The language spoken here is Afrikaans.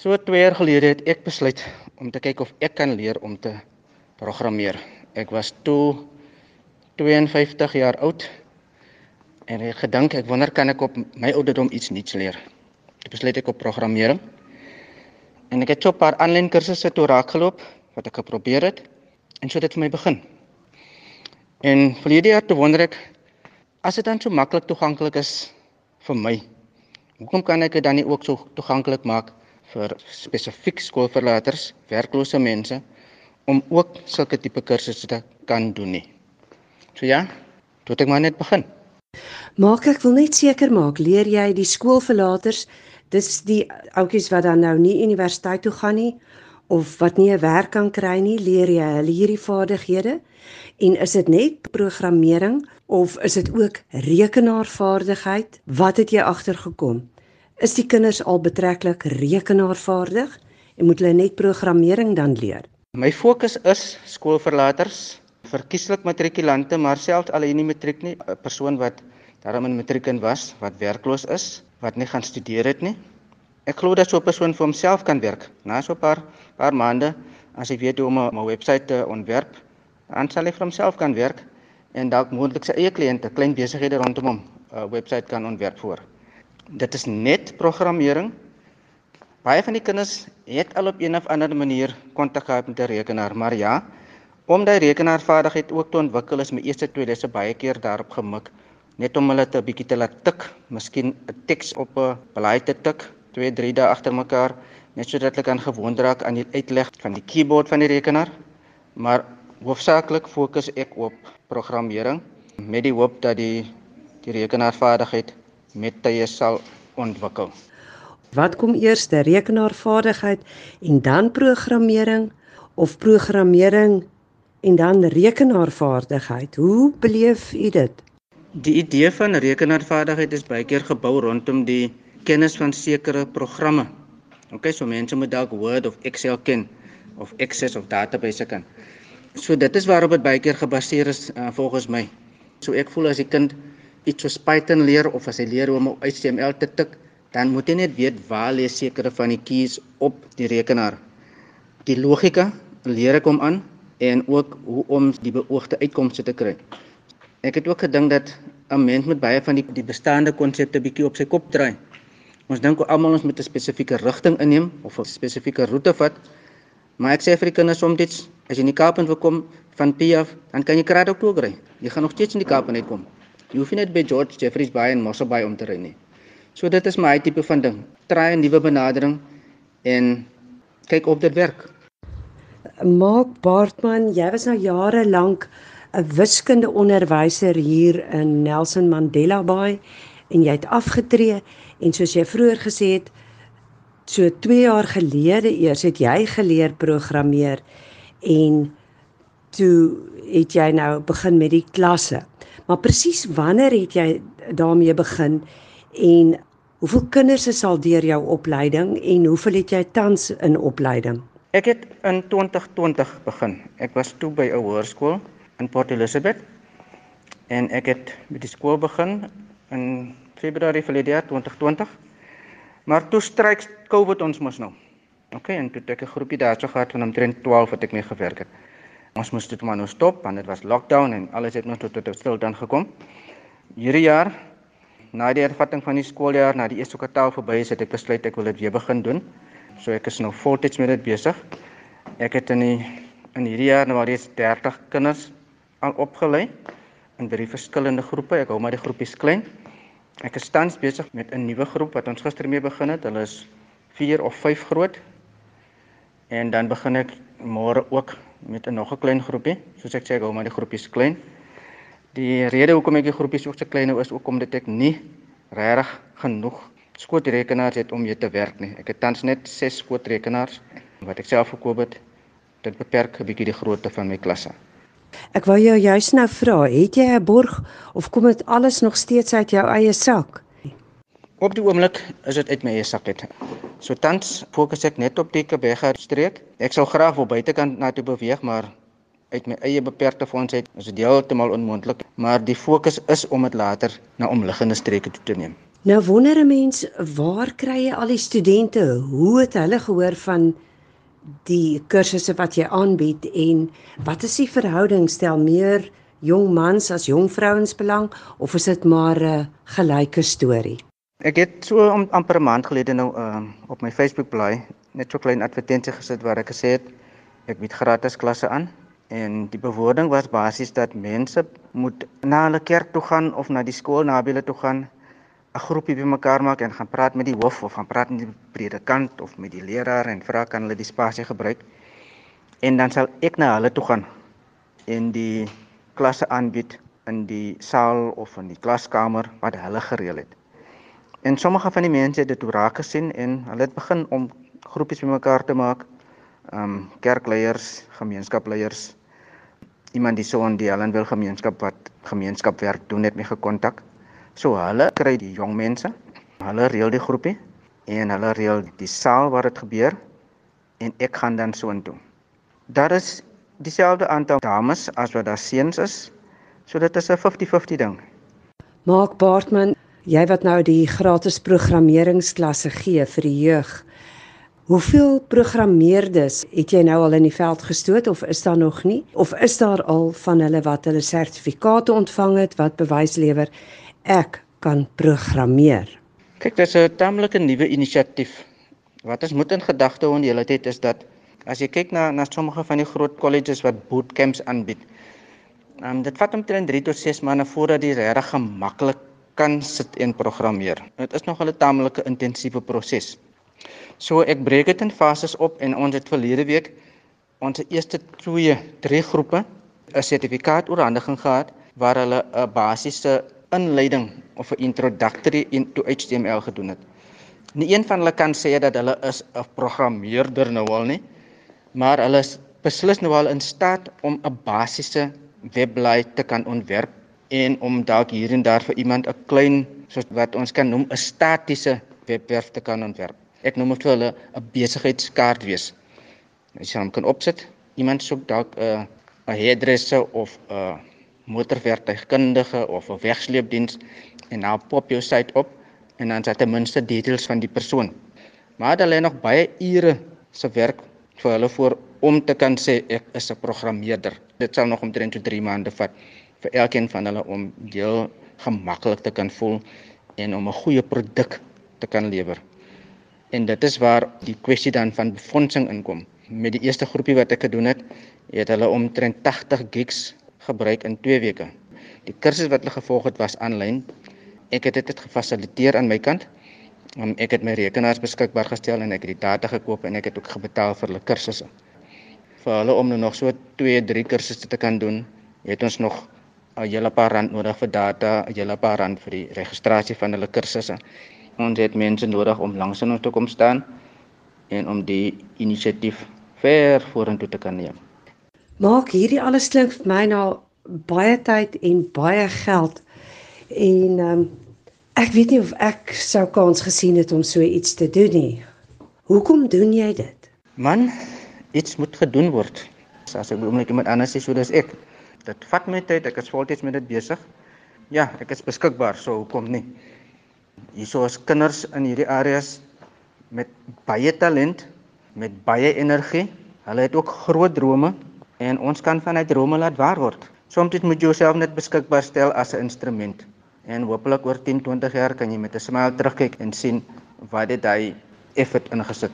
So 2 jaar gelede het ek besluit om te kyk of ek kan leer om te programmeer. Ek was toe 52 jaar oud en ek gedink ek wonder kan ek op my ouderdom iets nuuts leer. Ek besluit ek op programmering. En ek het so 'n paar aanlyn kursusse toe raakgeloop wat ek geprobeer het en so dit vir my begin. En verlede jaar toe wonder ek as dit dan so maklik toeganklik is vir my. Hoekom kan ek dit dan nie ook so toeganklik maak vir spesifiek skoolverlaters, werklose mense om ook sulke tipe kursusse te kan doen nie. So ja, toe ek maar net begin. Maak ek wil net seker maak, leer jy die skoolverlaters, dis die ouetjies wat dan nou nie universiteit toe gaan nie of wat nie 'n werk kan kry nie, leer jy hulle hierdie vaardighede? En is dit net programmering of is dit ook rekenaarvaardigheid? Wat het jy agtergekom? Is die kinders al betreklik rekenaarvaardig en moet hulle net programmering dan leer? My fokus is skoolverlaters, verkieslik matrikulante, maar selfs al in die matriek nie, 'n persoon wat daarom in matriek in was, wat werkloos is, wat nie gaan studeer het nie. Ek glo dat so 'n persoon vir homself kan werk. Na so 'n paar paar maande, as hy weet hoe om 'n webwerf te ontwerp, dan sal hy vir homself kan werk en dalk moontlik sy eie kliënte, klein besighede rondom hom 'n webwerf kan ontwerp voor dit is net programmering. Baie van die kinders het al op een of ander manier kontak gehad met 'n rekenaar, maar ja, om daai rekenaarvaardigheid ook te ontwikkel is my eerste twee lesse baie keer daarop gemik, net om hulle te 'n bietjie te laat tik, miskien 'n teks op 'n blaai te tik, 2, 3 dae agter mekaar, net sodat hulle kan gewoond raak aan die uitleg van die keyboard van die rekenaar. Maar hoofsaaklik fokus ek op programmering met die hoop dat die die rekenaarvaardigheid met tye sal ontwikkel. Wat kom eers, rekenaarvaardigheid en dan programmering of programmering en dan rekenaarvaardigheid? Hoe beleef u dit? Die idee van rekenaarvaardigheid is baie keer gebou rondom die kennis van sekere programme. OK, so mense moet dalk Word of Excel ken of Access of database ken. So dit is waarop dit baie keer gebaseer is uh, volgens my. So ek voel as die kind iets soos Python leer of as hy leer hoe om HTML te tik, dan moet hy net weet waar lê sekere van die keys op die rekenaar. Die logika leer ek hom aan en ook hoe om die beoogde uitkomste te kry. Ek het ook gedink dat 'n mens met baie van die die bestaande konsepte bietjie op sy kop draai. Ons dink almal ons moet 'n spesifieke rigting inneem of 'n spesifieke roete vat. Maar ek sê vir die kinders dit as jy in die Kaap wil kom van P af, dan kan jy kraad ook toe ry. Jy gaan nog steeds in die Kaap uitkom. Jy hoef nie net by George Jeffreys Bay en Mossel Bay om te ry nie. So dit is my tipe van ding. Try 'n nuwe benadering en kyk of dit werk. Mark Bartman, jy was nou jare lank 'n wiskunde onderwyser hier in Nelson Mandela Bay en jy het afgetree en soos jy vroeër gesê het so 2 jaar gelede eers het jy geleer programmeer en toe het jy nou begin met die klasse. Maar presies wanneer het jy daarmee begin en hoeveel kinders is al deur jou opleiding en hoeveel het jy tans in opleiding? Ek het in 2020 begin. Ek was toe by 'n hoërskool in Port Elizabeth en ek het met die skool begin in Februarie verlede jaar 2020. Maar toe stryk COVID ons mos nou. OK, en toe het ek 'n groepie daarso gehad van omtrent 12 wat ek mee gewerk het. Ons moes dit maar nou stop want dit was lockdown en alles het nog tot tot stilstand gekom. Hierdie jaar na die hervatting van die skooljaar, na die eerste kwartaal verby is, het ek besluit ek wil dit weer begin doen. So ek is nou voltyds met dit besig. Ek het in die in hierdie jaar nou al reeds 30 kinders al opgelei in drie verskillende groepe. Ek hou maar die groepies klein. Ek is tans besig met 'n nuwe groep wat ons gister mee begin het. Hulle is 4 of 5 groot. En dan begin ek môre ook met 'n nog 'n klein groepie. Soos ek sê, ek hou maar die groepies klein. Die rede hoekom ek die groepies ook so klein hou is ook omdat ek nie regtig genoeg skootrekenaars het om mee te werk nie. Ek het tans net 6 skootrekenaars wat ek self gekoop het. Dit beperk 'n bietjie die grootte van my klasse. Ek wou jou juis nou vra, het jy 'n borg of kom dit alles nog steeds uit jou eie sak? Op die oomblik is dit uit my eie sak uit. So tans fokus ek net op die Kebega streek. Ek sou graag wil buitekant na toe beweeg, maar uit my eie beperkte fondse het is dit heeltemal onmoontlik, maar die fokus is om dit later na omliggende streke toe te neem. Nou wonder 'n mens, waar kry jy al die studente? Hoe het hulle gehoor van die kursusse wat jy aanbied en wat is die verhouding stel meer jong mans as jong vrouens belang of is dit maar 'n gelyke storie? Ek het so om amper 'n maand gelede nou uh, op my Facebook blaai net so klein advertensie gesit waar ek gesê het ek bied gratis klasse aan en die bewoording was basies dat mense moet na hulle kerk toe gaan of na die skool naby hulle toe gaan 'n groepie bymekaar maak en gaan praat met die hoof of gaan praat met die predikant of met die leraar en vra kan hulle die spasie gebruik. En dan sal ek na hulle toe gaan en die klasse aanbied in die saal of in die klaskamer wat hulle gereël het. En sommige van die mense het dit raak gesien en hulle het begin om groepies bymekaar te maak. Ehm um, kerkleiers, gemeenskapleiers, iemand die so in die Hellenwil gemeenskap wat gemeenskapwerk doen het my gekontak. So hulle kry die jong mense, hulle reël die groepie en hulle reël die saal waar dit gebeur en ek gaan dan soontoe. Daar is dieselfde aantal dames as wat daar seuns is. So dit is 'n 50-50 ding. Mark Bartman, jy wat nou die gratis programmeringsklasse gee vir die jeug. Hoeveel programmeerders het jy nou al in die veld gestoot of is daar nog nie? Of is daar al van hulle wat hulle sertifikate ontvang het wat bewys lewer ek kan programmeer. Kyk, dis 'n tamelike nuwe inisiatief. Wat ons moet in gedagte hou in die hele tyd is dat as jy kyk na na sommige van die groot colleges wat bootcamps aanbied, ehm um, dit vat omtrent 3 tot 6 maande voordat jy regtig gemaklik kan sit en programmeer. Dit is nog 'n tamelike intensiewe proses. So ek breek dit in fases op en ons het verlede week ons eerste 2, 3 groepe 'n sertifikaat oorhandiging gehad waar hulle 'n basiese inleiding of 'n introductory into HTML gedoen het. Nie een van hulle kan sê dat hulle is 'n programmeerder nou al nie, maar hulle is beslis nou al in staat om 'n basiese webblaai te kan ontwerp en om dalk hier en daar vir iemand 'n klein soos wat ons kan noem 'n statiese webwerf te kan ontwerp. Ek noem dit vir hulle 'n besigheidskaart wees. Jy hom kan opsit, iemand soek dalk 'n 'n hairdresser of 'n motorwerktuigkundige of 'n wegsleepdiens en nou pop jou site op en dan sit ten minste details van die persoon. Maar daar lê nog baie ure se werk vir hulle voor om te kan sê ek is 'n programmeerder. Dit sal nog omtrent so 3 maande vat vir elkeen van hulle om heel gemaklik te kan voel en om 'n goeie produk te kan lewer. En dit is waar die kwessie dan van befondsing inkom. Met die eerste groepie wat ek gedoen het, het hulle omtrent 80 gigs gebruik in 2 weke. Die kursus wat hulle gevolg het was aanlyn. Ek het dit gefasiliteer aan my kant. Um, ek het my rekenaars beskikbaar gestel en ek het die data gekoop en ek het ook gebetaal vir hulle kursusse. Vir hulle om nou nog so 2, 3 kursusse te kan doen, het ons nog 'n hele paar rand nodig vir data, 'n hele paar rand vir die registrasie van hulle kursusse. Ons het mense nodig om langs in ons te kom staan en om die inisiatief ver vorentoe te kan neem maak hierdie alles klink vir my nou baie tyd en baie geld. En um, ek weet nie of ek sou kans gesien het om so iets te doen nie. Hoekom doen jy dit? Man, iets moet gedoen word. As ek oomblik iemand anders is, so dis ek. Dit vat my tyd, ek is voltyds met dit besig. Ja, ek is beskikbaar, so hoekom nie? Hierso is kinders in hierdie areas met baie talent, met baie energie. Hulle het ook groot drome en ons kan vanuit drome laat waar word. Soms moet jy jouself net beskikbaar stel as 'n instrument en hopelik oor 10, 20 jaar kan jy met 'n smile terugkyk en sien wat dit hy effort ingesit